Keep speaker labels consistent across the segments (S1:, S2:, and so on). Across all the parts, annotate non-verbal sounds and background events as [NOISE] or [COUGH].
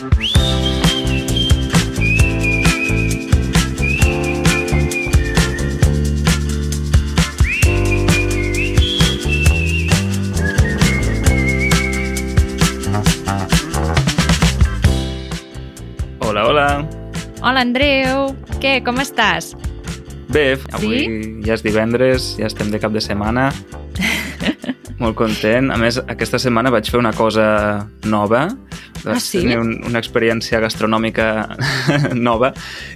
S1: Hola, hola.
S2: Hola, Andreu. Què, com estàs?
S1: Bé, avui ja és divendres, ja estem de cap de setmana. [LAUGHS] Molt content. A més, aquesta setmana vaig fer una cosa nova. Vaig
S2: Ah, sí?
S1: tenir un, una experiència gastronòmica [LAUGHS] nova,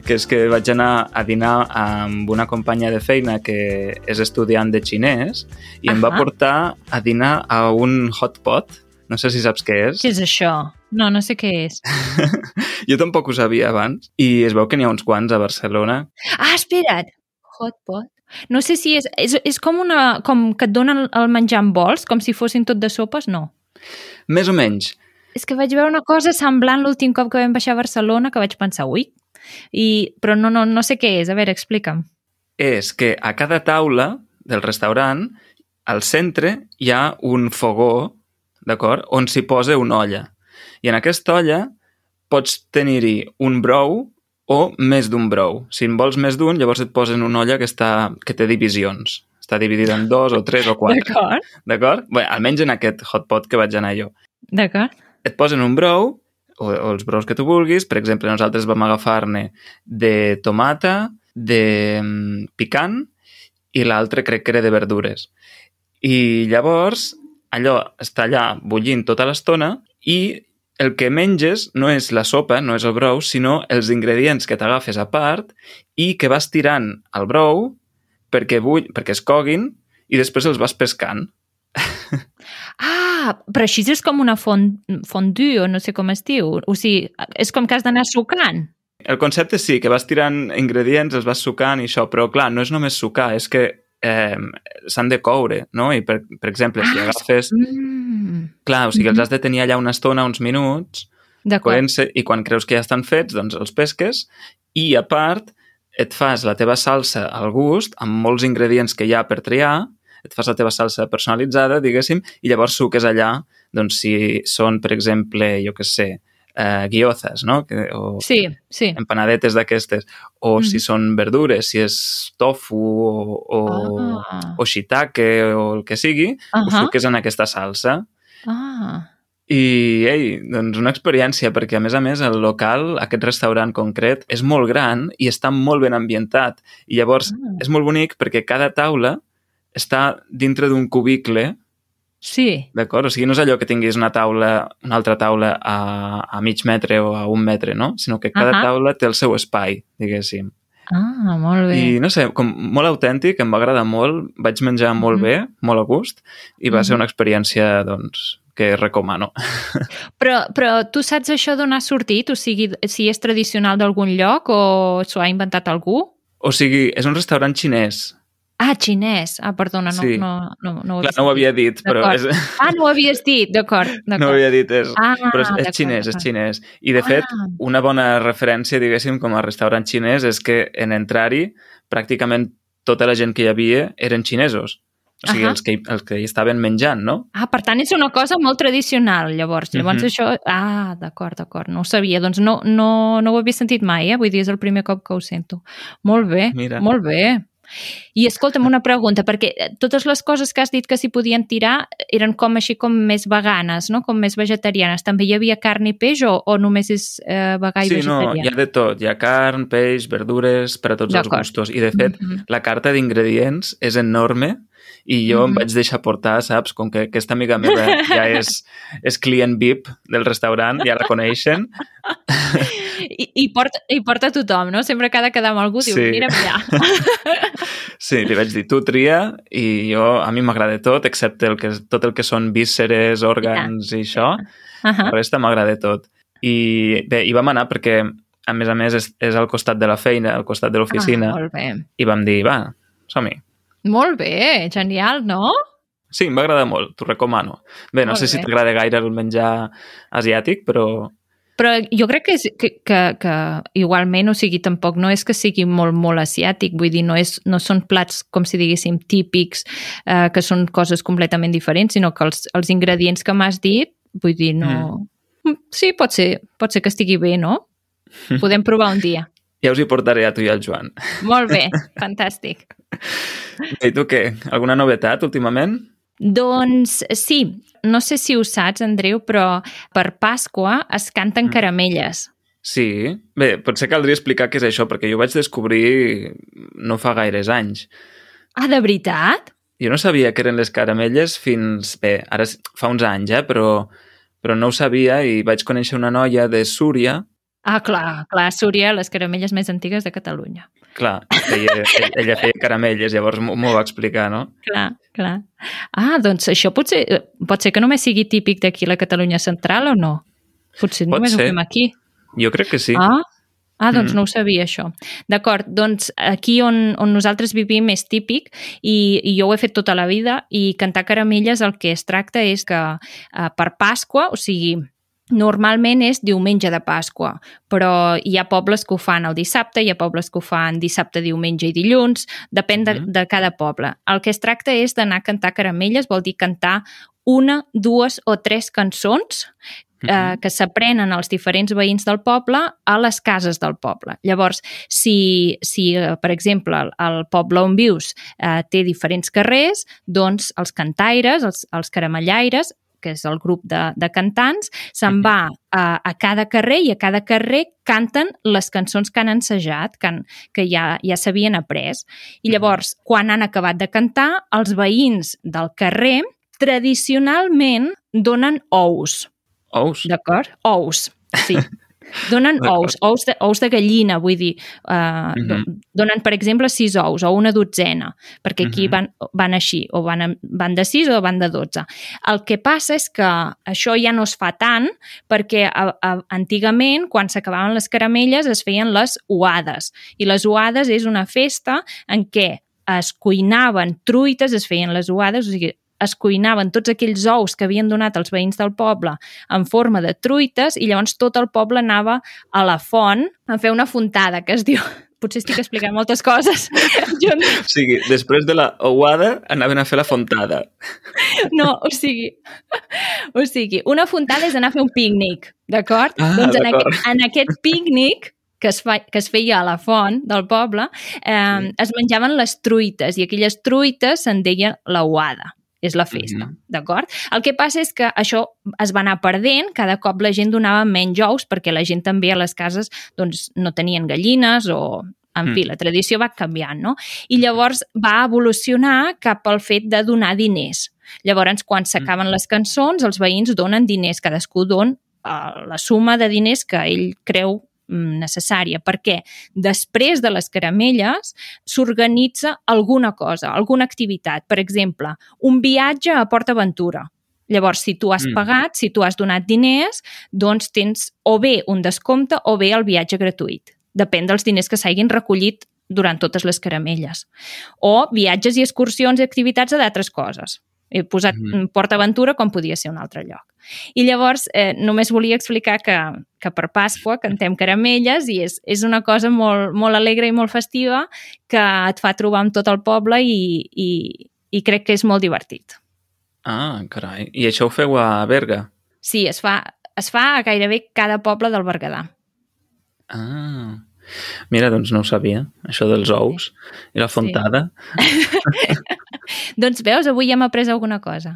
S1: que és que vaig anar a dinar amb una companya de feina que és estudiant de xinès i em va portar a dinar a un hot pot. No sé si saps què és.
S2: Què és això? No, no sé què és. [LAUGHS]
S1: Jo tampoc ho sabia abans. I es veu que n'hi ha uns quants a Barcelona.
S2: Ah, espera't! Hot pot. No sé si és... És, és com, una, com que et donen el menjar en bols, com si fossin tot de sopes? No.
S1: Més o menys.
S2: És que vaig veure una cosa semblant l'últim cop que vam baixar a Barcelona que vaig pensar, ui, i, però no, no, no sé què és. A veure, explica'm.
S1: és que a cada taula del restaurant, al centre, hi ha un fogó, d'acord?, on s'hi posa una olla. I en aquesta olla pots tenir-hi un brou o més d'un brou. Si en vols més d'un, llavors et posen una olla que, està, que té divisions. Està dividida en dos o tres o quatre.
S2: D'acord.
S1: D'acord? Bé, almenys en aquest hot pot que vaig anar jo.
S2: D'acord.
S1: Et posen un brou, o, o els brous que tu vulguis. Per exemple, nosaltres vam agafar-ne de tomata, de mm, picant, i l'altre crec que era de verdures. I llavors, allò està allà bullint tota l'estona i el que menges no és la sopa, no és el brou, sinó els ingredients que t'agafes a part i que vas tirant al brou perquè, bull, perquè es coguin i després els vas pescant.
S2: Ah, però així és com una fond, fondue, o no sé com es diu. O sigui, és com que has d'anar sucant.
S1: El concepte sí, que vas tirant ingredients, els vas sucant i això, però clar, no és només sucar, és que eh, s'han de coure, no? I per, per exemple, si
S2: Ah,
S1: agafes...
S2: Mm,
S1: Clar, o sigui, els
S2: Mhm.
S1: has de tenir allà una estona, uns minuts, coent-se, i quan creus que ja estan fets, doncs els pesques, i a part et fas la teva salsa al gust, amb molts ingredients que hi ha per triar, et fas la teva salsa personalitzada, diguéssim, i llavors suques allà, doncs si són, per exemple, jo què sé, eh, guiozas, no? Que, o
S2: Sí, sí.
S1: empanadetes d'aquestes, o
S2: Mhm.
S1: si són verdures, si és tofu o, o,
S2: Ah.
S1: o shiitake o el que sigui, ho
S2: Ahà.
S1: suques en aquesta salsa.
S2: Ah,
S1: I, ei, doncs una experiència, perquè a més a més el local, aquest restaurant concret, és molt gran i està molt ben ambientat. I llavors
S2: Ah.
S1: és molt bonic perquè cada taula està dintre d'un cubicle,
S2: sí.
S1: d'acord? O sigui, no és allò que tinguis una taula, una altra taula a, a mig metre o a un metre, no? Sinó que cada
S2: Ahà.
S1: taula té el seu espai, diguéssim.
S2: Ah, molt bé.
S1: I no sé, com molt autèntic, em va agradar molt, vaig menjar molt
S2: Mhm.
S1: bé, molt a gust, i va ser
S2: Mhm.
S1: una experiència, doncs, que recomano. [LAUGHS]
S2: Però, però tu saps això d'on ha sortit? O sigui, si és tradicional d'algun lloc o s'ho ha inventat algú?
S1: O sigui, és un restaurant xinès.
S2: Ah, xinès. Ah, perdona, no,
S1: Sí.
S2: no, no, no, ho
S1: Clar, no ho havia dit, però és,
S2: Ah, no ho havies dit, d'acord. [LAUGHS]
S1: no ho havia dit. És,
S2: Ah,
S1: però és, és xinès, és xinès. I, de fet,
S2: Ah.
S1: una bona referència, diguéssim, com a restaurant xinès és que en entrar-hi pràcticament tota la gent que hi havia eren xinesos. O sigui,
S2: Ahà.
S1: els que, els que hi estaven menjant, no?
S2: Ah, per tant, és una cosa molt tradicional, llavors. Llavors
S1: Mhm.
S2: això... Ah, d'acord, d'acord. No ho sabia. Doncs no, no, no ho havia sentit mai, eh? Vull dir, és el primer cop que ho sento. Molt bé,
S1: Mira.
S2: molt bé. I escolta'm una pregunta, perquè eh, totes les coses que has dit que s'hi podien tirar eren com així com més veganes, no? com més vegetarianes. També hi havia carn i peix o, o només és eh, vegà i
S1: sí, no,
S2: vegetarià?
S1: hi ha de tot. Hi ha carn, peix, verdures, per a tots els gustos. I, de fet,
S2: Mhm.
S1: la carta d'ingredients és enorme i jo em
S2: Mhm.
S1: vaig deixar portar, saps? Com que aquesta amiga meva ja és, és client VIP del restaurant, ja la coneixen. [LAUGHS]
S2: I, i, porta, I porta tothom, no? Sempre que ha de quedar amb algú, diu,
S1: Sí.
S2: mira allà. [LAUGHS]
S1: Sí, li vaig dir, tu tria, i jo, a mi m'agrada tot, excepte el que, tot el que són vísceres, òrgans i això.
S2: Uh
S1: La resta m'agrada tot. I bé, hi vam anar perquè, a més a més, és, és al costat de la feina, al costat de l'oficina,
S2: Ah, molt bé.
S1: i vam dir, va, som-hi.
S2: Molt bé, genial, no?
S1: Sí, em va agradar molt, t'ho recomano. Bé, no
S2: Molt
S1: sé si
S2: bé.
S1: t'agrada gaire el menjar asiàtic, però
S2: Però jo crec que, és, que, que, que igualment, o sigui, tampoc no és que sigui molt, molt asiàtic, vull dir, no, és, no són plats, com si diguéssim, típics, eh, que són coses completament diferents, sinó que els, els ingredients que m'has dit, vull dir, no... Mm, Sí, pot ser, pot ser que estigui bé, no? Podem provar un dia.
S1: Ja us hi portaré a tu i al Joan.
S2: Molt bé, fantàstic. [LAUGHS]
S1: I tu què? Alguna novetat últimament?
S2: Doncs sí, no sé si ho saps, Andreu, però per Pasqua es canten caramelles.
S1: Sí. Bé, potser caldria explicar què és això, perquè jo ho vaig descobrir no fa gaires anys.
S2: Ah, de veritat?
S1: Jo no sabia que eren les caramelles fins... Bé, ara fa uns anys, eh? Però, però no ho sabia i vaig conèixer una noia de Súria
S2: Ah, clar, clar, Súria, les caramelles més antigues de Catalunya.
S1: Clar, feia, ell- ella feia caramelles, llavors m'ho m'ho va explicar, no?
S2: Clar, clar. Ah, doncs això potser, eh, pot ser que només sigui típic d'aquí la Catalunya central o no? Potser
S1: Pot
S2: només
S1: ser.
S2: ho fem aquí.
S1: Jo crec que sí.
S2: Ah, ah doncs
S1: Mm.
S2: no ho sabia, això. D'acord, doncs aquí on, on nosaltres vivim és típic i, i jo ho he fet tota la vida i cantar caramelles el que es tracta és que eh, per Pasqua, o sigui, normalment és diumenge de Pasqua, però hi ha pobles que ho fan el dissabte, hi ha pobles que ho fan dissabte, diumenge i dilluns, depèn de, de cada poble. El que es tracta és d'anar a cantar caramelles, vol dir cantar una, dues o tres cançons eh, que s'aprenen els diferents veïns del poble a les cases del poble. Llavors, si, si per exemple, el, el poble on vius eh, té diferents carrers, doncs els cantaires, els, els caramellaires, que és el grup de, de cantants, se'n va a, a cada carrer i a cada carrer canten les cançons que han ensajat, que, han, que ja, ja s'havien après. I llavors, quan han acabat de cantar, els veïns del carrer tradicionalment donen ous.
S1: Ous?
S2: D'acord? Ous, sí. [LAUGHS] Donen ous, ous de, ous de gallina, vull dir, uh,
S1: Mhm.
S2: donen, per exemple, sis ous o una dotzena, perquè aquí
S1: Mhm.
S2: van, van així, o van, van de sis o van de dotze. El que passa és que això ja no es fa tant, perquè a, a, antigament, quan s'acabaven les caramelles, es feien les uades. I les uades és una festa en què es cuinaven truites, es feien les uades, o sigui, es cuinaven tots aquells ous que havien donat els veïns del poble en forma de truites i llavors tot el poble anava a la font a fer una fontada, que es diu... [LAUGHS] Potser estic explicant moltes coses. [LAUGHS] Jo no,
S1: O sigui, després de la ouada anaven a fer la fontada.
S2: no, o sigui... O sigui, una fontada és anar a fer un pícnic, d'acord?
S1: Ah,
S2: doncs en, aqu en aquest pícnic que es, fa, que es feia a la font del poble, eh,
S1: Sí.
S2: es menjaven les truites i aquelles truites se'n deia l'ouada. És la festa,
S1: Mhm.
S2: d'acord? El que passa és que això es va anar perdent, cada cop la gent donava menys ous perquè la gent també a les cases doncs, no tenien gallines o... En fi,
S1: Mm.
S2: la tradició va canviant, no? I llavors va evolucionar cap al fet de donar diners. Llavors, quan s'acaben les cançons, els veïns donen diners, cadascú don eh, la suma de diners que ell creu mm, necessària, perquè després de les caramelles s'organitza alguna cosa, alguna activitat. Per exemple, un viatge a Port Aventura. Llavors, si tu has
S1: Mm.
S2: pagat, si tu has donat diners, doncs tens o bé un descompte o bé el viatge gratuït. Depèn dels diners que s'hagin recollit durant totes les caramelles. O viatges i excursions i activitats a d'altres coses. He posat mm. Port Aventura com podia ser un altre lloc. I llavors, eh, només volia explicar que, que per Pasqua cantem caramelles i és, és una cosa molt, molt alegre i molt festiva que et fa trobar amb tot el poble i, i, i crec que és molt divertit.
S1: Ah, carai. I això ho feu a Berga?
S2: Sí, es fa, es fa a gairebé cada poble del Berguedà.
S1: Ah. Mira, doncs no ho sabia, això dels ous i la fontada. [LAUGHS]
S2: Doncs veus, avui hem après alguna cosa.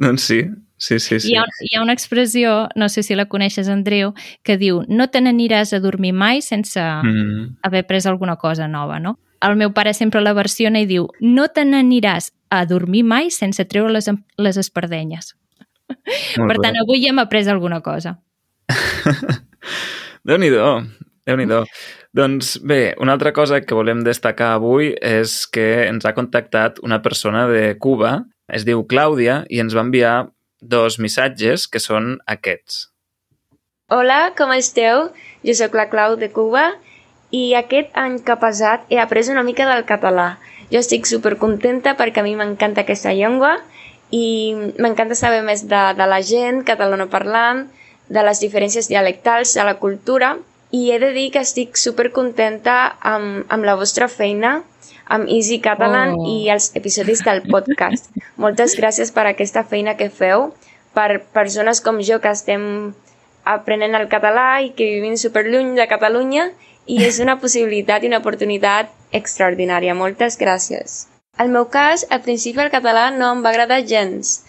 S1: Doncs sí, sí, sí. sí.
S2: Hi, ha, hi ha una expressió, no sé si la coneixes, Andreu, que diu no te n'aniràs a dormir mai sense
S1: Mm.
S2: haver pres alguna cosa nova, no? El meu pare sempre la versiona i diu no te n'aniràs a dormir mai sense treure les, les espardenyes.
S1: Molt
S2: per
S1: bé.
S2: tant, avui hem après alguna cosa. [LAUGHS]
S1: Déu-n'hi-do, déu nhi déu Doncs bé, una altra cosa que volem destacar avui és que ens ha contactat una persona de Cuba, es diu Clàudia, i ens va enviar dos missatges que són aquests.
S3: Hola, com esteu? Jo sóc la Clau de Cuba i aquest any que ha passat he après una mica del català. Jo estic supercontenta perquè a mi m'encanta aquesta llengua i m'encanta saber més de, de la gent catalanoparlant, de les diferències dialectals, de la cultura i he de dir que estic supercontenta amb, amb la vostra feina, amb Easy Catalan
S2: Oh.
S3: i els episodis del podcast. [LAUGHS] Moltes gràcies per aquesta feina que feu, per persones com jo que estem aprenent el català i que vivim superlluny de Catalunya i és una possibilitat i una oportunitat extraordinària. Moltes gràcies. Al meu cas, al principi el català no em va agradar gens.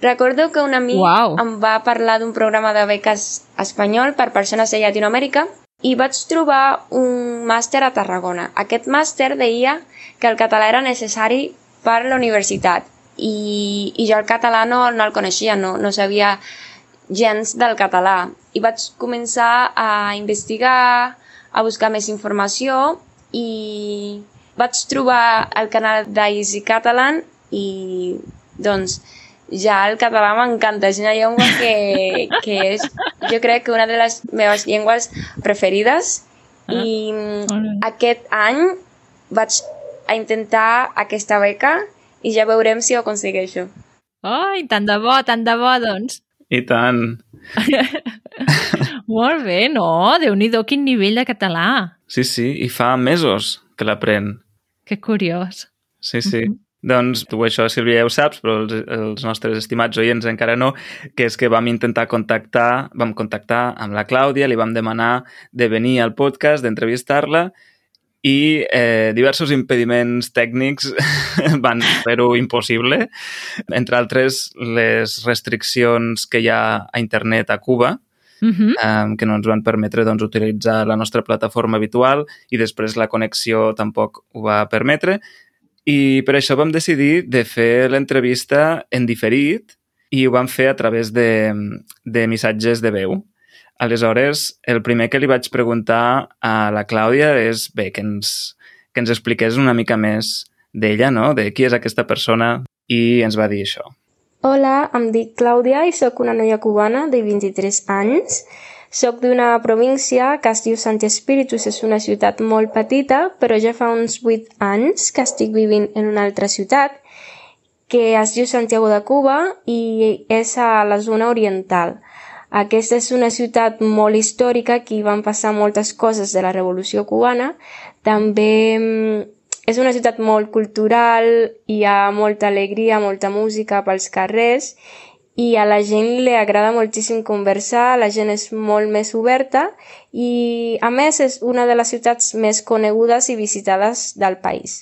S3: Recordo que un amic
S2: Uau.
S3: em va parlar d'un programa de beques espanyol per persones de Llatinoamèrica i vaig trobar un màster a Tarragona. Aquest màster deia que el català era necessari per la universitat i, i jo el català no, no el coneixia, no, no sabia gens del català. I vaig començar a investigar, a buscar més informació i vaig trobar el canal d'Easy Catalan i doncs ja el català m'encanta, és una llengua que, que és, jo crec que una de les meves llengües preferides
S2: Ah,
S3: i
S2: bé.
S3: aquest any vaig a intentar aquesta beca i ja veurem si ho aconsegueixo.
S2: Ai, tant de bo, tant de bo, doncs.
S1: I tant. [LAUGHS]
S2: Molt bé, no? déu nhi quin nivell de català.
S1: Sí, sí, i fa mesos que l'aprèn.
S2: Que curiós.
S1: Sí, sí. Doncs tu això, Sílvia, ja ho saps, però els, els nostres estimats oients encara no, que és que vam intentar contactar, vam contactar amb la Clàudia, li vam demanar de venir al podcast, d'entrevistar-la, i eh, diversos impediments tècnics [LAUGHS] van fer-ho impossible, entre altres les restriccions que hi ha a internet a Cuba,
S2: Uh -huh.
S1: um, que no ens van permetre doncs, utilitzar la nostra plataforma habitual i després la connexió tampoc ho va permetre. I per això vam decidir de fer l'entrevista en diferit i ho vam fer a través de, de missatges de veu. Aleshores, el primer que li vaig preguntar a la Clàudia és bé, que ens, que ens expliqués una mica més d'ella, no? de qui és aquesta persona, i ens va dir això.
S3: Hola, em dic Clàudia i sóc una noia cubana de 23 anys. Soc d'una província que es diu Sant Espíritus, és una ciutat molt petita, però ja fa uns 8 anys que estic vivint en una altra ciutat que es diu Santiago de Cuba i és a la zona oriental. Aquesta és una ciutat molt històrica, aquí van passar moltes coses de la Revolució Cubana. També mm, és una ciutat molt cultural, hi ha molta alegria, molta música pels carrers i a la gent li agrada moltíssim conversar, la gent és molt més oberta i a més és una de les ciutats més conegudes i visitades del país.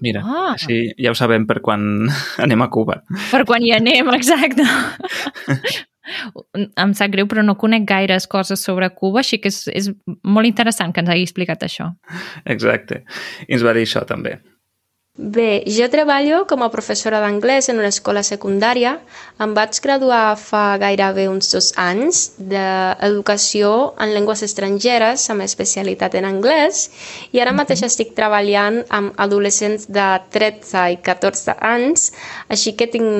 S1: Mira,
S2: Ah.
S1: així ja ho sabem per quan [LAUGHS] anem a Cuba.
S2: Per quan hi anem, exacte. [LAUGHS] em sap greu, però no conec gaires coses sobre Cuba, així que és, és molt interessant que ens hagi explicat això.
S1: Exacte. I ens va dir això també.
S3: Bé, jo treballo com a professora d'anglès en una escola secundària. Em vaig graduar fa gairebé uns dos anys d'educació en llengües estrangeres amb especialitat en anglès i ara mateix estic treballant amb adolescents de 13 i 14 anys, així que tinc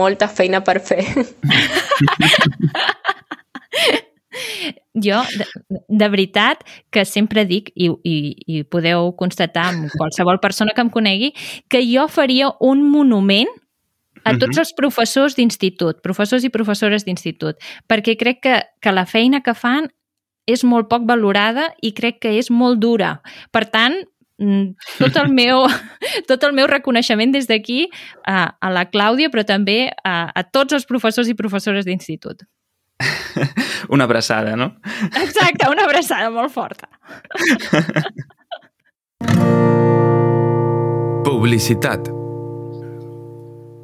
S3: molta feina per fer. [LAUGHS]
S2: Jo, de, de veritat, que sempre dic, i, i, i podeu constatar amb qualsevol persona que em conegui, que jo faria un monument a tots els professors d'institut, professors i professores d'institut, perquè crec que, que la feina que fan és molt poc valorada i crec que és molt dura. Per tant, mm, tot el meu, [LAUGHS] tot el meu reconeixement des d'aquí a, a la Clàudia, però també a, a tots els professors i professores d'institut. [LAUGHS]
S1: Una abraçada, no?
S2: Exacte, una abraçada molt forta. [LAUGHS]
S4: Publicitat.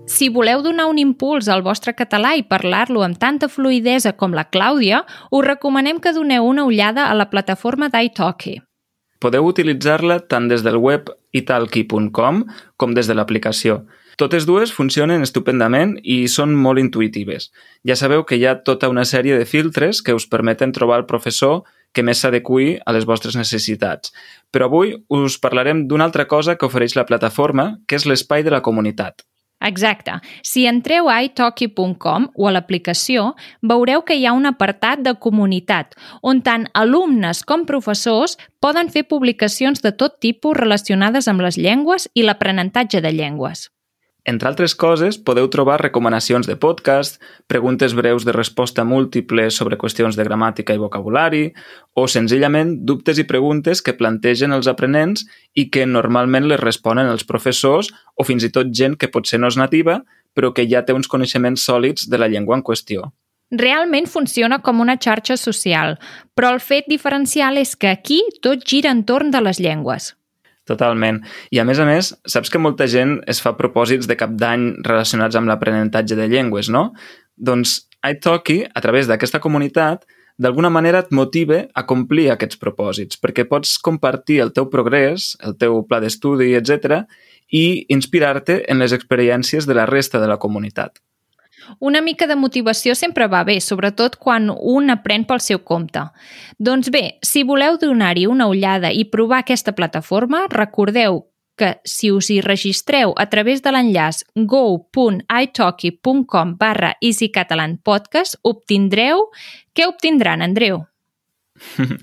S2: Si voleu donar un impuls al vostre català i parlar-lo amb tanta fluidesa com la Clàudia, us recomanem que doneu una ullada a la plataforma d'italki.
S1: Podeu utilitzar-la tant des del web italki.com com des de l'aplicació. Totes dues funcionen estupendament i són molt intuïtives. Ja sabeu que hi ha tota una sèrie de filtres que us permeten trobar el professor que més s'adequi a les vostres necessitats. Però avui us parlarem d'una altra cosa que ofereix la plataforma, que és l'espai de la comunitat.
S2: Exacte. Si entreu a italki.com o a l'aplicació, veureu que hi ha un apartat de comunitat, on tant alumnes com professors poden fer publicacions de tot tipus relacionades amb les llengües i l'aprenentatge de llengües.
S1: Entre altres coses, podeu trobar recomanacions de podcast, preguntes breus de resposta múltiple sobre qüestions de gramàtica i vocabulari, o senzillament dubtes i preguntes que plantegen els aprenents i que normalment les responen els professors o fins i tot gent que potser no és nativa, però que ja té uns coneixements sòlids de la llengua en qüestió.
S2: Realment funciona com una xarxa social, però el fet diferencial és que aquí tot gira entorn de les llengües.
S1: Totalment. I a més a més, saps que molta gent es fa propòsits de cap d'any relacionats amb l'aprenentatge de llengües, no? Doncs iTalki, a través d'aquesta comunitat, d'alguna manera et motive a complir aquests propòsits, perquè pots compartir el teu progrés, el teu pla d'estudi, etc i inspirar-te en les experiències de la resta de la comunitat.
S2: Una mica de motivació sempre va bé, sobretot quan un aprèn pel seu compte. Doncs bé, si voleu donar-hi una ullada i provar aquesta plataforma, recordeu que si us hi registreu a través de l'enllaç go.italki.com barra easycatalanpodcast obtindreu... Què obtindran, Andreu? [LAUGHS]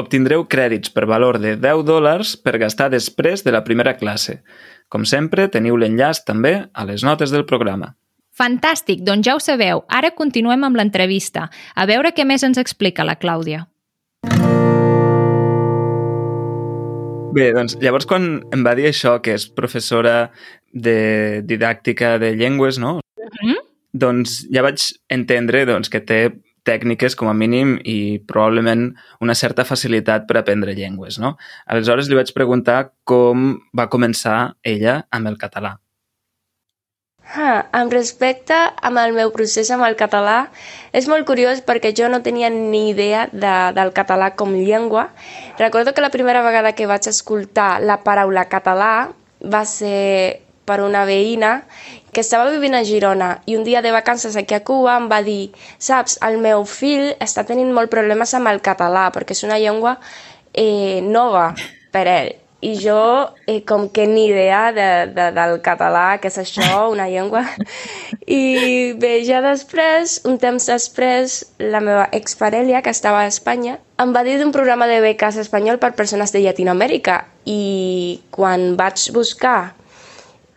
S1: Obtindreu crèdits per valor de 10 dòlars per gastar després de la primera classe. Com sempre, teniu l'enllaç també a les notes del programa.
S2: Fantàstic, doncs ja ho sabeu. Ara continuem amb l'entrevista. A veure què més ens explica la Clàudia.
S1: Bé, doncs llavors quan em va dir això, que és professora de didàctica de llengües, no? Mhm. -huh. Doncs ja vaig entendre doncs, que té tècniques com a mínim i probablement una certa facilitat per aprendre llengües. No? Aleshores li vaig preguntar com va començar ella amb el català.
S3: Ah, amb respecte amb el meu procés amb el català, és molt curiós perquè jo no tenia ni idea de, del català com llengua. Recordo que la primera vegada que vaig escoltar la paraula català va ser per una veïna que estava vivint a Girona i un dia de vacances aquí a Cuba em va dir saps, el meu fill està tenint molt problemes amb el català perquè és una llengua eh, nova per ell i jo eh, com que ni idea de, de, del català, que és això, [LAUGHS] una llengua. I bé, ja després, un temps després, la meva exparella, que estava a Espanya, em va dir d'un programa de beques espanyol per persones de Llatinoamèrica i quan vaig buscar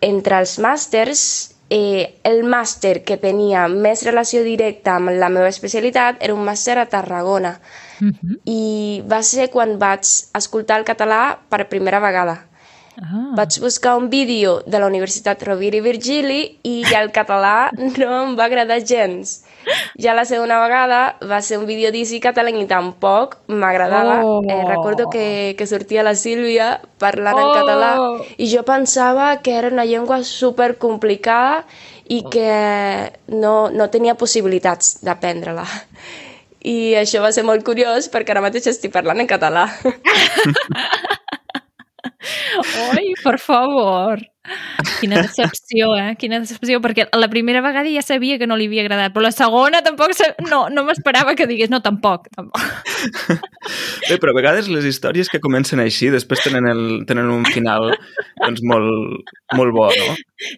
S3: entre els màsters, eh, el màster que tenia més relació directa amb la meva especialitat era un màster a Tarragona. -huh. I va ser quan vaig escoltar el català per primera vegada. Ah. Vaig buscar un vídeo de la Universitat Rovira i Virgili i el català [LAUGHS] no em va agradar gens. Ja la segona vegada va ser un vídeo d'Easy Catalan i tampoc m'agradava. Oh. Eh, recordo que, que sortia la Sílvia parlant oh. en català i jo pensava que era una llengua super complicada i que no, no tenia possibilitats d'aprendre-la. I això va ser molt curiós perquè ara mateix estic parlant en català. [LAUGHS]
S2: Oi, per favor. Quina decepció, eh? Quina decepció, perquè la primera vegada ja sabia que no li havia agradat, però la segona tampoc... No, no m'esperava que digués no, tampoc. tampoc.
S1: Bé, però a vegades les històries que comencen així després tenen, el, tenen un final doncs, molt, molt bo, no?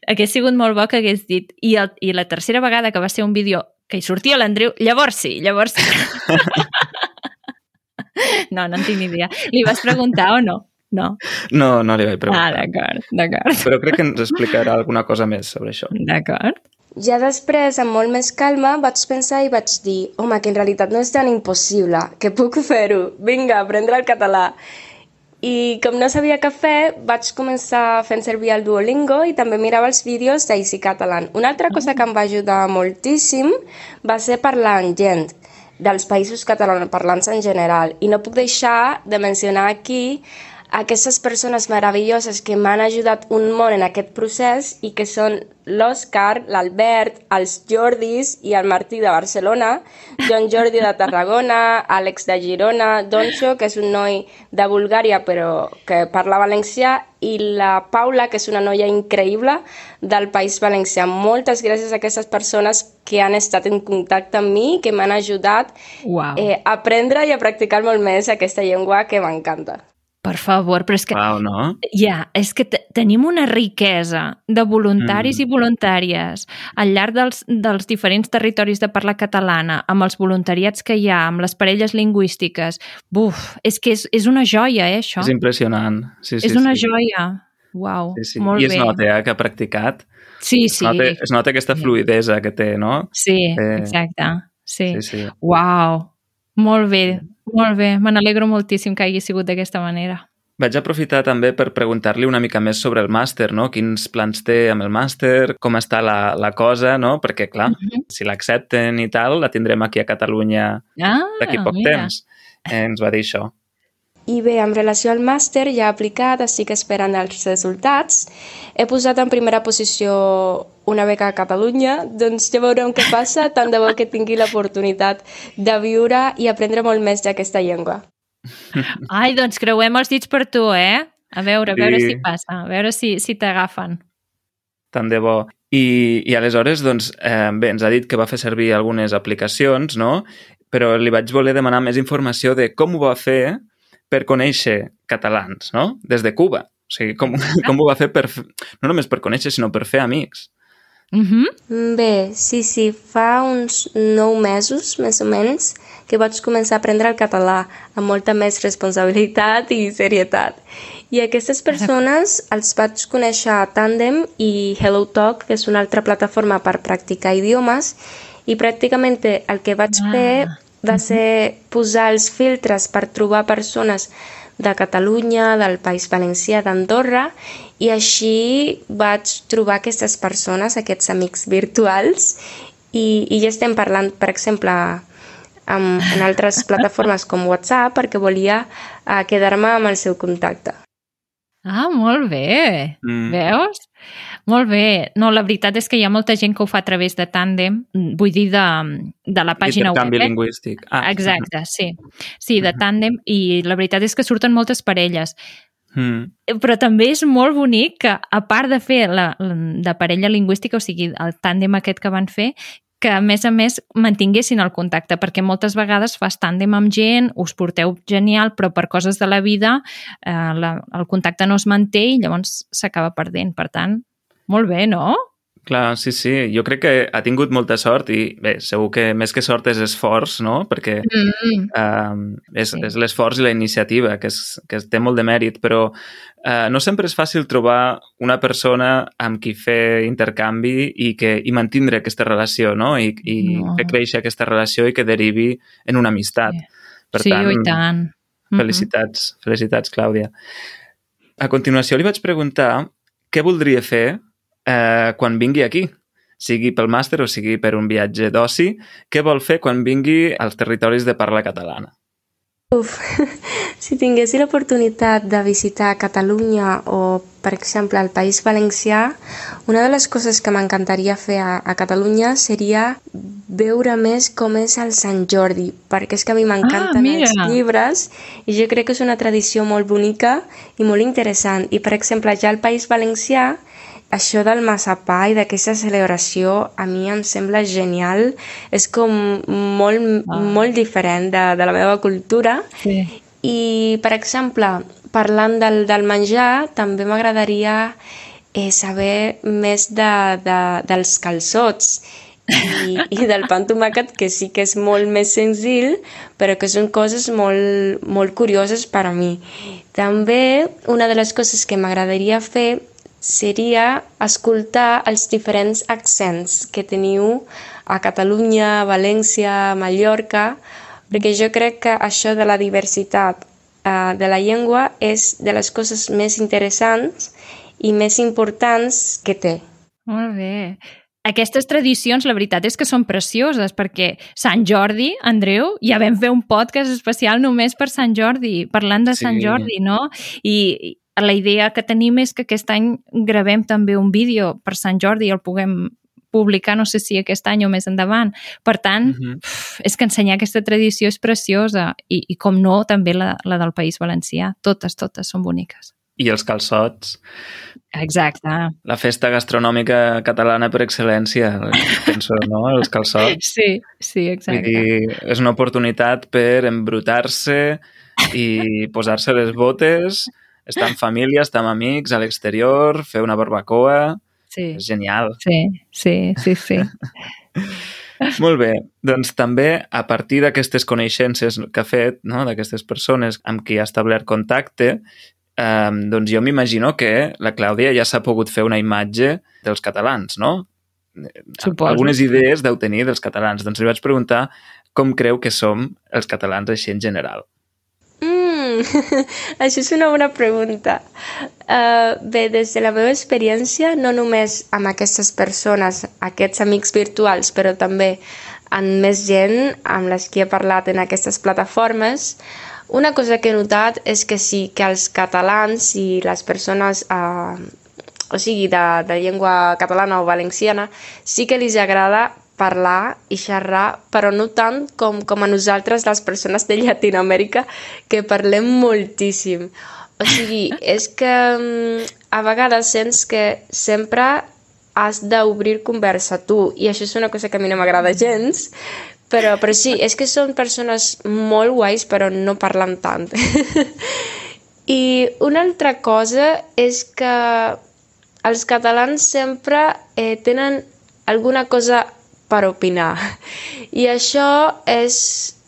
S2: Hagués sigut molt bo que hagués dit i, el, i la tercera vegada que va ser un vídeo que hi sortia l'Andreu, llavors sí, llavors sí. [LAUGHS] no, no en tinc ni idea. Li vas preguntar o no? No?
S1: No, no li vaig preguntar.
S2: Ah, d'acord, d'acord.
S1: Però crec que ens explicarà alguna cosa més sobre això.
S2: D'acord.
S3: Ja després, amb molt més calma, vaig pensar i vaig dir home, que en realitat no és tan impossible, que puc fer-ho, vinga, aprendre el català. I com no sabia què fer, vaig començar fent servir el Duolingo i també mirava els vídeos d'Easy Catalan. Una altra cosa que em va ajudar moltíssim va ser parlar amb gent dels països catalanoparlants en general. I no puc deixar de mencionar aquí aquestes persones meravelloses que m'han ajudat un món en aquest procés i que són l'Òscar, l'Albert, els Jordis i el Martí de Barcelona, John Jordi de Tarragona, [LAUGHS] Àlex de Girona, Donxo, que és un noi de Bulgària però que parla valencià, i la Paula, que és una noia increïble del País Valencià. Moltes gràcies a aquestes persones que han estat en contacte amb mi, que m'han ajudat
S2: wow.
S3: eh, a aprendre i a practicar molt més aquesta llengua que m'encanta.
S2: Per favor, però és que...
S1: Wow, no?
S2: Ja, és que tenim una riquesa de voluntaris mm. i voluntàries al llarg dels, dels diferents territoris de parla catalana, amb els voluntariats que hi ha, amb les parelles lingüístiques. Buf, és que és, és una joia, eh, això?
S1: És impressionant. Sí, sí,
S2: és una
S1: sí.
S2: joia. Uau,
S1: sí, sí.
S2: molt
S1: I es
S2: bé.
S1: nota eh, que ha practicat.
S2: Sí, sí.
S1: Es nota, es nota aquesta fluidesa que té, no?
S2: Sí,
S1: eh...
S2: exacte. Sí.
S1: sí, sí.
S2: Uau, molt bé. Molt bé, me n'alegro moltíssim que hagi sigut d'aquesta manera.
S1: Vaig aprofitar també per preguntar-li una mica més sobre el màster, no? Quins plans té amb el màster, com està la, la cosa, no? Perquè, clar, uh -huh. si l'accepten i tal, la tindrem aquí a Catalunya
S2: ah,
S1: d'aquí poc
S2: mira.
S1: temps. Eh, ens va dir això.
S3: I bé, en relació al màster ja aplicat, estic esperant els resultats. He posat en primera posició una beca a Catalunya, doncs ja veurem què passa, tant de bo que tingui l'oportunitat de viure i aprendre molt més d'aquesta llengua.
S2: Ai, doncs creuem els dits per tu, eh? A veure, a veure
S1: Sí.
S2: si passa, a veure si, si t'agafen.
S1: Tant de bo. I, i aleshores, doncs, eh, bé, ens ha dit que va fer servir algunes aplicacions, no? Però li vaig voler demanar més informació de com ho va fer per conèixer catalans, no? Des de Cuba. O sigui, com, [LAUGHS] com ho va fer per, no només per conèixer, sinó per fer amics.
S2: Uh -huh.
S3: Mm, Bé, sí, sí, fa uns nou mesos, més o menys, que vaig començar a aprendre el català amb molta més responsabilitat i serietat. I aquestes persones els vaig conèixer a Tandem i HelloTalk, que és una altra plataforma per practicar idiomes, i pràcticament el que vaig
S2: Ah.
S3: fer va ser posar els filtres per trobar persones de Catalunya, del País Valencià, d'Andorra, i així vaig trobar aquestes persones, aquests amics virtuals, i, i ja estem parlant, per exemple, amb, en altres plataformes com WhatsApp, perquè volia uh, quedar-me amb el seu contacte.
S2: Ah, molt bé.
S1: Mm.
S2: Veus? Molt bé. No, la veritat és que hi ha molta gent que ho fa a través de Tandem, vull dir, de, de la pàgina web. Eh?
S1: lingüístic. Ah,
S2: Exacte, sí. Sí, de Tandem, i la veritat és que surten moltes parelles.
S1: Mm.
S2: Però també és molt bonic que, a part de fer la, la de parella lingüística, o sigui, el tàndem aquest que van fer, que a més a més mantinguessin el contacte, perquè moltes vegades fas tàndem amb gent, us porteu genial, però per coses de la vida eh, la, el contacte no es manté i llavors s'acaba perdent. Per tant, molt bé, no?
S1: Clar, sí, sí. Jo crec que ha tingut molta sort i, bé, segur que més que sort és esforç, no? Perquè
S2: Mm.
S1: uh, és,
S2: Sí.
S1: és l'esforç i la iniciativa, que, és, que té molt de mèrit, però uh, no sempre és fàcil trobar una persona amb qui fer intercanvi i, que, i mantindre aquesta relació, no? I, i
S2: No.
S1: fer créixer aquesta relació i que derivi en una amistat.
S2: Sí.
S1: Per
S2: sí,
S1: tant,
S2: i tant. Mhm.
S1: felicitats, felicitats, Clàudia. A continuació li vaig preguntar què voldria fer eh, quan vingui aquí, sigui pel màster o sigui per un viatge d'oci, què vol fer quan vingui als territoris de parla catalana?
S3: Uf, [LAUGHS] si tinguessi l'oportunitat de visitar Catalunya o, per exemple, el País Valencià, una de les coses que m'encantaria fer a, a Catalunya seria veure més com és el Sant Jordi, perquè és que a mi m'encanten
S2: mira.
S3: els llibres i jo crec que és una tradició molt bonica i molt interessant. I, per exemple, ja al País Valencià, això del massapà i d'aquesta celebració a mi em sembla genial. És com molt,
S2: Ah.
S3: molt diferent de, de la meva cultura.
S2: Sí.
S3: I, per exemple, parlant del, del menjar, també m'agradaria eh, saber més de, de, dels calçots i, i del pa amb tomàquet, que sí que és molt més senzill, però que són coses molt, molt curioses per a mi. També una de les coses que m'agradaria fer seria escoltar els diferents accents que teniu a Catalunya, València, Mallorca, perquè jo crec que això de la diversitat uh, de la llengua és de les coses més interessants i més importants que té.
S2: Molt bé. Aquestes tradicions, la veritat és que són precioses, perquè Sant Jordi, Andreu, ja vam fer un podcast especial només per Sant Jordi, parlant de
S1: Sí.
S2: Sant Jordi, no? I la idea que tenim és que aquest any gravem també un vídeo per Sant Jordi i el puguem publicar, no sé si aquest any o més endavant. Per tant,
S1: Uh -huh.
S2: uf, és que ensenyar aquesta tradició és preciosa i, i com no, també la, la del País Valencià. Totes, totes són boniques.
S1: I els calçots,
S2: Exacte.
S1: la festa gastronòmica catalana per excel·lència, penso, no? Els calçots.
S2: Sí, sí, exacte.
S1: dir, és una oportunitat per embrutar-se i posar-se les botes, estar en família, estar amb amics a l'exterior, fer una barbacoa...
S2: Sí.
S1: És genial.
S2: Sí, sí, sí, sí. [LAUGHS]
S1: Molt bé. Doncs també, a partir d'aquestes coneixences que ha fet, no? d'aquestes persones amb qui ha establert contacte, eh, doncs jo m'imagino que la Clàudia ja s'ha pogut fer una imatge dels catalans, no?
S2: Suposo.
S1: Algunes idees deu tenir dels catalans. Doncs li vaig preguntar com creu que som els catalans així en general.
S3: Mm, [LAUGHS] això és una bona pregunta. Uh, bé, des de la meva experiència, no només amb aquestes persones, aquests amics virtuals, però també amb més gent amb les que he parlat en aquestes plataformes, una cosa que he notat és que sí, que els catalans i les persones, uh, o sigui, de, de llengua catalana o valenciana, sí que els agrada parlar i xerrar, però no tant com, com a nosaltres, les persones de Llatinoamèrica, que parlem moltíssim. O sigui, [LAUGHS] és que mm, a vegades sents que sempre has d'obrir conversa tu, i això és una cosa que a mi no m'agrada gens, però, però sí, és que són persones molt guais, però no parlen tant. [LAUGHS] I una altra cosa és que els catalans sempre eh, tenen alguna cosa per opinar. I això és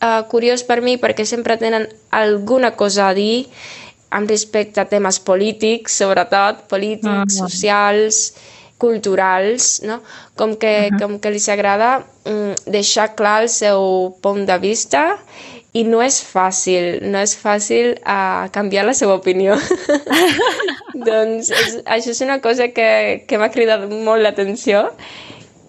S3: uh, curiós per mi perquè sempre tenen alguna cosa a dir amb respecte a temes polítics, sobretot polítics, ah, socials, culturals, no? Com que, uh -huh. com que els agrada um, deixar clar el seu punt de vista i no és fàcil, no és fàcil uh, canviar la seva opinió. [LAUGHS] [LAUGHS] doncs és, això és una cosa que, que m'ha cridat molt l'atenció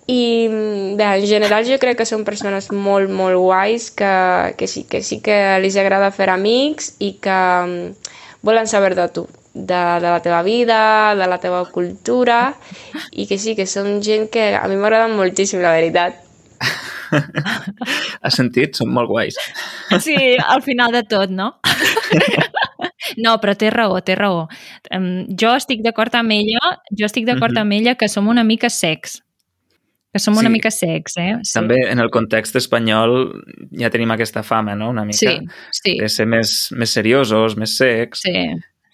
S3: i bé, en general jo crec que són persones molt, molt guais que, que, sí, que sí que els agrada fer amics i que mm, volen saber de tu, de, de la teva vida, de la teva cultura i que sí, que són gent que a mi m'agraden moltíssim, la veritat.
S1: Has sentit? Són molt guais.
S2: Sí, al final de tot, no? [LAUGHS] No, però té raó, té raó. Um, jo estic d'acord amb ella, jo estic d'acord uh -huh. amb ella que som una mica secs que som una sí. mica secs, eh? Sí.
S1: També en el context espanyol ja tenim aquesta fama, no?, una mica.
S2: Sí, sí.
S1: De ser més, més seriosos, més secs.
S2: Sí,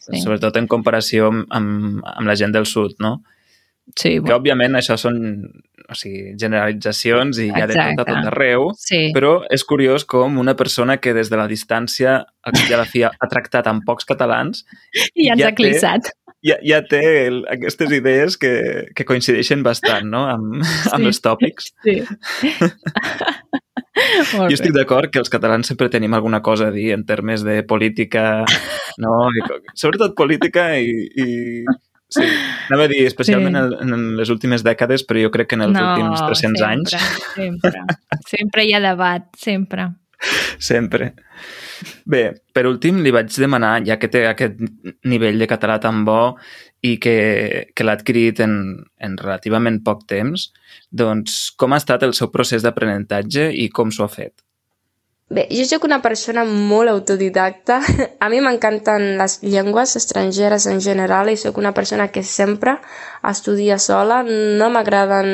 S2: sí.
S1: Sobretot en comparació amb, amb, la gent del sud, no?
S2: Sí,
S1: que, òbviament, això són o sigui, generalitzacions i hi ha de tot a tot arreu,
S2: sí.
S1: però és curiós com una persona que des de la distància a la fi ha tractat amb pocs catalans
S2: i ja ens ja ha clissat.
S1: Ja, ja té el, aquestes idees que, que coincideixen bastant no? amb, sí. amb els tòpics.
S2: Sí. [LAUGHS]
S1: jo estic d'acord que els catalans sempre tenim alguna cosa a dir en termes de política, no? I, sobretot política i, i Sí, anava a dir, especialment sí. en, en les últimes dècades, però jo crec que en els no, últims 300
S2: sempre,
S1: anys...
S2: sempre, sempre hi ha debat, sempre. [LAUGHS]
S1: Sempre. Bé, per últim li vaig demanar, ja que té aquest nivell de català tan bo i que, que l'ha adquirit en, en relativament poc temps, doncs com ha estat el seu procés d'aprenentatge i com s'ho ha fet?
S3: Bé, jo sóc una persona molt autodidacta. A mi m'encanten les llengües estrangeres en general i sóc una persona que sempre estudia sola. No m'agraden,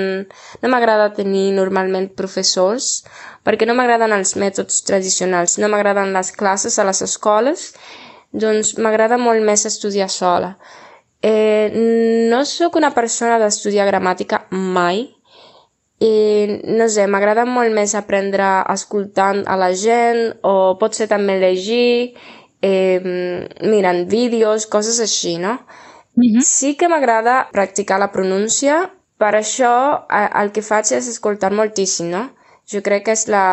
S3: no m'agrada tenir normalment professors perquè no m'agraden els mètodes tradicionals, no m'agraden les classes a les escoles, doncs m'agrada molt més estudiar sola. Eh, no sóc una persona d'estudiar gramàtica mai, i no sé, m'agrada molt més aprendre escoltant a la gent o potser també llegir, eh, mirant vídeos, coses així, no? Uh mhm. -huh. Sí que m'agrada practicar la pronúncia, per això el que faig és escoltar moltíssim, no? Jo crec que és la,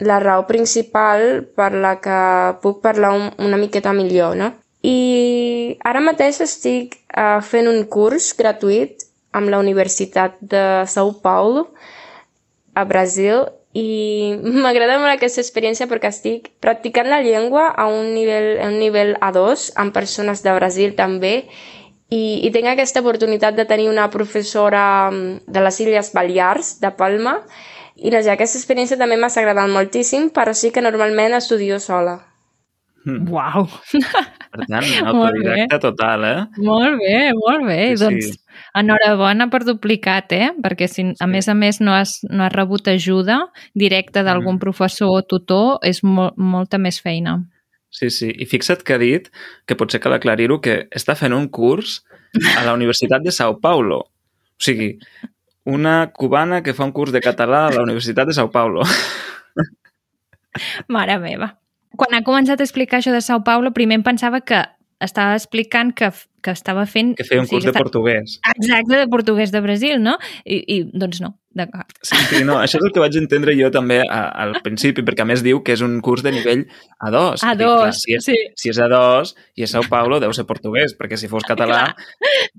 S3: la raó principal per la que puc parlar un, una miqueta millor, no? I ara mateix estic uh, fent un curs gratuït amb la Universitat de São Paulo, a Brasil, i [LAUGHS] m'agrada molt aquesta experiència perquè estic practicant la llengua a un nivell, a un nivell A2 amb persones de Brasil també i, i tinc aquesta oportunitat de tenir una professora mm, de les Illes Balears, de Palma, i no sé, aquesta experiència també m'ha agradat moltíssim, però sí que normalment estudio sola.
S2: Mm. Uau!
S1: Per tant, [LAUGHS] autodidacta total, eh?
S2: Molt bé, molt bé. Sí, doncs, sí. enhorabona per duplicat, eh? Perquè si, a sí. més a més, no has, no has rebut ajuda directa d'algun mm. professor o tutor, és mo molta més feina.
S1: Sí, sí. I fixa't que ha dit, que potser cal aclarir-ho, que està fent un curs a la Universitat de Sao Paulo. O sigui, una cubana que fa un curs de català a la Universitat de Sao Paulo.
S2: Mare meva quan ha començat a explicar això de Sao Paulo, primer em pensava que estava explicant que, que estava fent...
S1: Que feia un
S2: o sigui,
S1: curs de
S2: està-
S1: portuguès.
S2: Exacte, de portuguès de Brasil, no? I, i doncs no, d'acord.
S1: Sí, sí, no, això és el que vaig entendre jo també a, al principi, perquè a més diu que és un curs de nivell A2.
S2: A
S1: Dic, clar, si, és,
S2: sí.
S1: si és A2 i és Sao Paulo, deu ser portuguès, perquè si fos català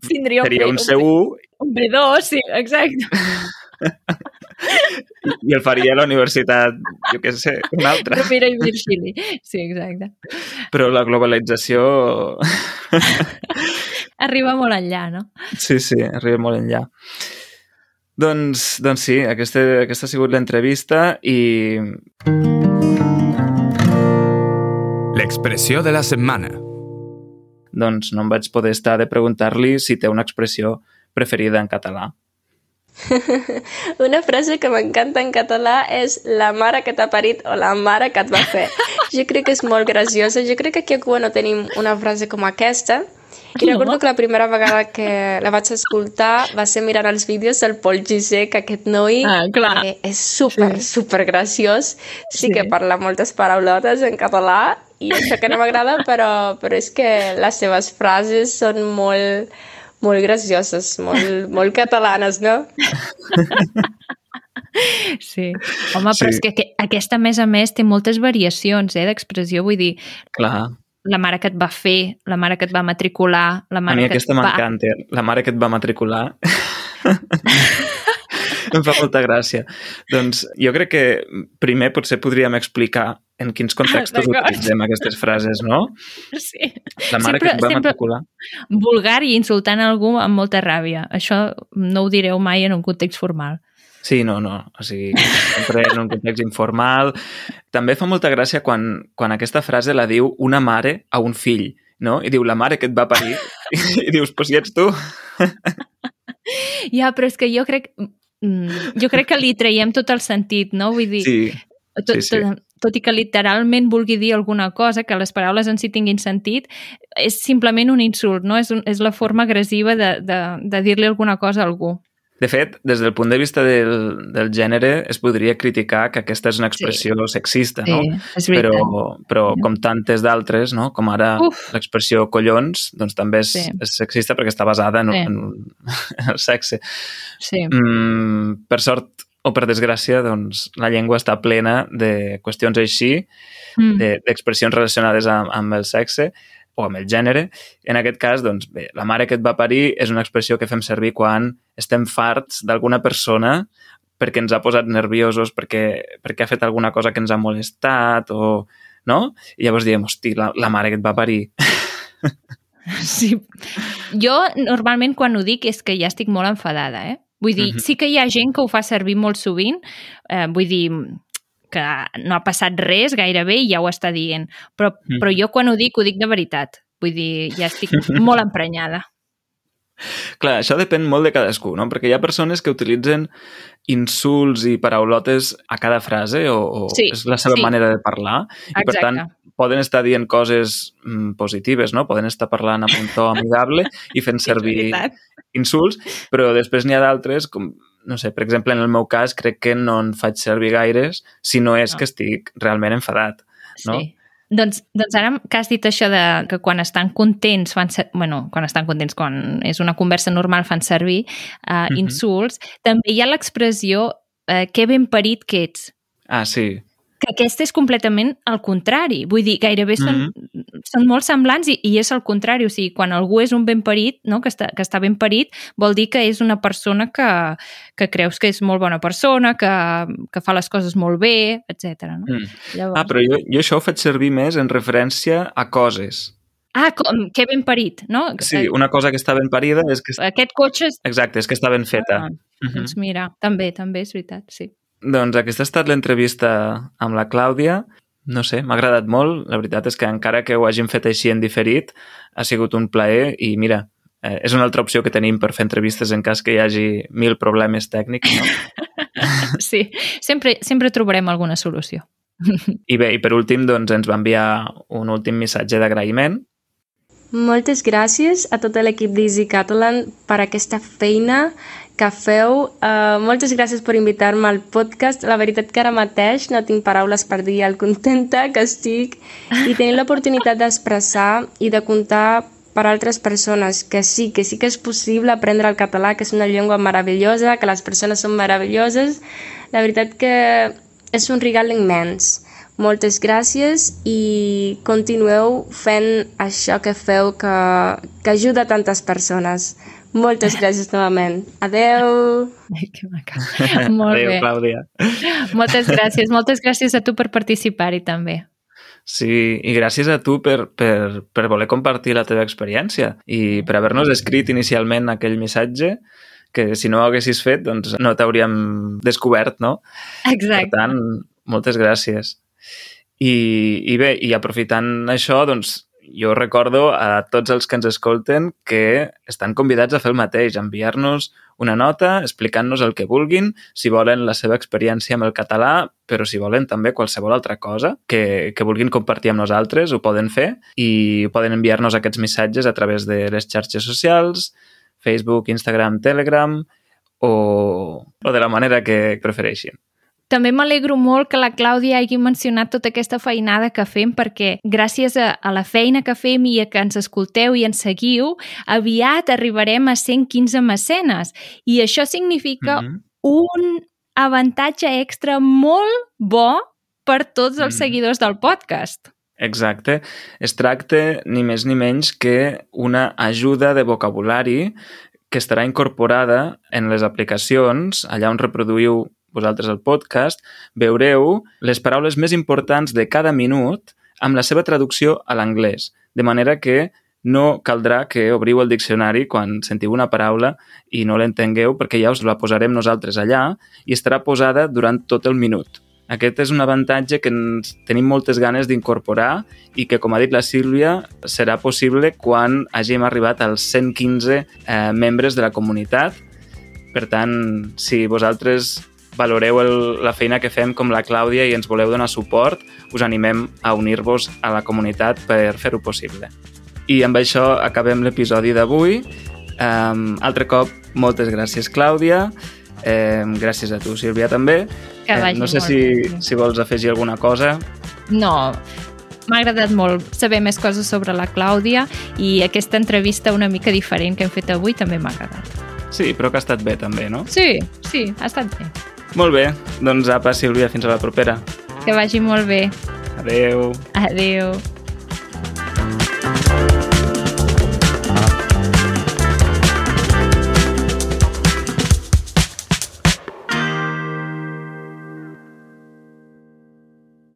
S2: Tindria
S1: seria un
S2: B-
S1: C1
S2: Un B2, sí, exacte. [LAUGHS]
S1: i el faria a la universitat, jo què sé, una altra.
S2: Rovira i Virgili. Sí, exacte.
S1: Però la globalització...
S2: Arriba molt enllà, no?
S1: Sí, sí, arriba molt enllà. Doncs, doncs sí, aquesta, aquesta ha sigut l'entrevista i
S4: L'expressió de la setmana.
S1: doncs no em vaig poder estar de preguntar-li si té una expressió preferida en català. [LAUGHS]
S3: Una frase que m'encanta en català és la mare que t'ha parit o la mare que et va fer. Jo crec que és molt graciosa. Jo crec que aquí a Cuba no tenim una frase com aquesta. I
S2: No?
S3: recordo que la primera vegada que la vaig escoltar va ser mirant els vídeos del Pol que aquest noi
S2: Ah, clar.
S3: eh, és super,
S2: Sí.
S3: super graciós. Sí,
S2: Sí.
S3: que parla moltes paraulotes en català i això que no m'agrada, però, però és que les seves frases són molt, molt gracioses, molt, molt catalanes, no? [LAUGHS]
S2: Sí. Home, però
S1: Sí.
S2: és que aqu- aquesta, a més a més, té moltes variacions eh, d'expressió. Vull dir,
S1: Clar,
S2: la mare que et va fer, la mare que et va matricular, la
S1: a
S2: mare
S1: mi
S2: que
S1: aquesta
S2: et va...
S1: m'encanta. La mare que et va matricular [LAUGHS] em fa molta gràcia. Doncs jo crec que primer potser podríem explicar en quins contextos utilitzem aquestes frases, no?
S2: Sí.
S1: La mare
S2: Sempre-
S1: que et va matricular.
S2: Vulgar i insultant algú amb molta ràbia. Això no ho direu mai en un context formal.
S1: Sí, no, no. O sigui, sempre en un context informal. També fa molta gràcia quan, quan aquesta frase la diu una mare a un fill, no? I diu, la mare que et va parir. I dius, pues si ets tu.
S2: Ja, però és que jo crec... mm, Jo crec que li traiem tot el sentit, no? Vull dir,
S1: Sí,
S2: tot,
S1: sí, sí.
S2: Tot, tot i que literalment vulgui dir alguna cosa, que les paraules en si tinguin sentit, és simplement un insult, no? És, un, és la forma agressiva de, de, de dir-li alguna cosa a algú.
S1: De fet, des del punt de vista del, del gènere, es podria criticar que aquesta és una expressió sí. sexista, no?
S2: és
S1: Però, però com tantes d'altres, no? com ara l'expressió collons, doncs també és,
S2: Sí.
S1: és sexista perquè està basada en,
S2: Sí.
S1: en, en el [LAUGHS] sexe.
S2: Sí.
S1: Mm, per sort o per desgràcia, doncs, la llengua està plena de qüestions així,
S2: Mm.
S1: de- d'expressions relacionades amb, amb el sexe o amb el gènere. En aquest cas, doncs, bé, la mare que et va parir és una expressió que fem servir quan estem farts d'alguna persona perquè ens ha posat nerviosos, perquè, perquè ha fet alguna cosa que ens ha molestat o... No? I llavors diem, hosti, la, la mare que et va parir. [LAUGHS]
S2: Sí. Jo, normalment, quan ho dic, és que ja estic molt enfadada, eh? Vull dir,
S1: Mhm.
S2: sí que hi ha gent que ho fa servir molt sovint, eh, vull dir que no ha passat res gairebé i ja ho està dient, però,
S1: Mhm.
S2: però jo quan ho dic, ho dic de veritat. Vull dir, ja estic molt [LAUGHS] emprenyada.
S1: Clar, això depèn molt de cadascú, no? Perquè hi ha persones que utilitzen insults i paraulotes a cada frase o, o
S2: Sí,
S1: és la seva
S2: sí.
S1: manera de parlar i per tant
S2: Exacte.
S1: poden estar dient coses mm, positives, no? Poden estar parlant amb un to amigable i fent [LAUGHS] servir insults, però després n'hi ha d'altres, com, no sé, per exemple, en el meu cas, crec que no en faig servir gaires si no és
S2: No.
S1: que estic realment enfadat. No?
S2: Sí. Doncs, doncs ara que has dit això de que quan estan contents fan ser, bueno, quan estan contents, quan és una conversa normal fan servir uh, insults, també hi ha l'expressió uh, que ben parit que ets.
S1: Ah, sí.
S2: Que aquesta és completament el contrari. Vull dir, gairebé són, són molt semblants i, i és el contrari. O sigui, quan algú és un ben parit, no? que, està, que està ben parit, vol dir que és una persona que, que creus que és molt bona persona, que, que fa les coses molt bé, etc. No?
S1: Mm.
S2: Llavors...
S1: Ah, però jo, jo això ho faig servir més en referència a coses.
S2: Ah, com, que ben parit, no?
S1: Sí, una cosa que està ben parida és que...
S2: Aquest cotxe... És...
S1: Exacte, és que està ben feta.
S2: Ah, doncs mira, també, també és veritat, sí.
S1: Doncs aquesta ha estat l'entrevista amb la Clàudia. No sé, m'ha agradat molt. La veritat és que encara que ho hàgim fet així en diferit, ha sigut un plaer i mira, eh, és una altra opció que tenim per fer entrevistes en cas que hi hagi mil problemes tècnics, no? [LAUGHS]
S2: Sí, sempre, sempre trobarem alguna solució. [LAUGHS]
S1: I bé, i per últim, doncs ens va enviar un últim missatge d'agraïment.
S3: Moltes gràcies a tot l'equip d'Easy Catalan per aquesta feina que feu. Uh, moltes gràcies per invitar-me al podcast. La veritat que ara mateix no tinc paraules per dir el contenta que estic i tenir l'oportunitat d'expressar i de contar per altres persones que sí, que sí que és possible aprendre el català, que és una llengua meravellosa, que les persones són meravelloses. La veritat que és un regal immens. Moltes gràcies i continueu fent això que feu que, que ajuda tantes persones. Moltes gràcies novament. Adeu!
S2: Ai, que maca. [LAUGHS] Molt
S1: Adéu,
S2: bé.
S1: Clàudia.
S2: Moltes gràcies. Moltes gràcies a tu per participar-hi també.
S1: Sí, i gràcies a tu per, per, per voler compartir la teva experiència i per haver-nos escrit inicialment aquell missatge que si no ho haguessis fet, doncs no t'hauríem descobert, no?
S2: Exacte.
S1: Per tant, moltes gràcies. I, i bé, i aprofitant això, doncs jo recordo a tots els que ens escolten que estan convidats a fer el mateix, enviar-nos una nota explicant-nos el que vulguin, si volen la seva experiència amb el català, però si volen també qualsevol altra cosa que, que vulguin compartir amb nosaltres, ho poden fer i poden enviar-nos aquests missatges a través de les xarxes socials, Facebook, Instagram, Telegram o, o de la manera que prefereixin.
S2: També m'alegro molt que la Clàudia hagi mencionat tota aquesta feinada que fem perquè gràcies a, a la feina que fem i a que ens escolteu i ens seguiu, aviat arribarem a 115 mecenes i això significa
S1: Mhm.
S2: un avantatge extra molt bo per tots els
S1: Mhm.
S2: seguidors del podcast.
S1: Exacte. Es tracta ni més ni menys que una ajuda de vocabulari que estarà incorporada en les aplicacions, allà on reproduïu vosaltres el podcast, veureu les paraules més importants de cada minut amb la seva traducció a l'anglès, de manera que no caldrà que obriu el diccionari quan sentiu una paraula i no l'entengueu perquè ja us la posarem nosaltres allà i estarà posada durant tot el minut. Aquest és un avantatge que ens tenim moltes ganes d'incorporar i que, com ha dit la Sílvia, serà possible quan hàgim arribat als 115 eh, membres de la comunitat. Per tant, si vosaltres valoreu el, la feina que fem com la Clàudia i ens voleu donar suport, us animem a unir-vos a la comunitat per fer-ho possible. I amb això acabem l'episodi d'avui. Um, altre cop, moltes gràcies, Clàudia. Um, gràcies a tu, Sílvia, també.
S2: Que
S1: Eh,
S2: vagi
S1: no sé si,
S2: bé.
S1: si vols afegir alguna cosa.
S2: No, m'ha agradat molt saber més coses sobre la Clàudia i aquesta entrevista una mica diferent que hem fet avui també m'ha agradat.
S1: Sí, però que ha estat bé també, no?
S2: Sí, sí, ha estat bé.
S1: Molt bé, doncs apa, Sílvia, fins a la propera.
S2: Que vagi molt bé.
S1: Adeu.
S2: Adeu.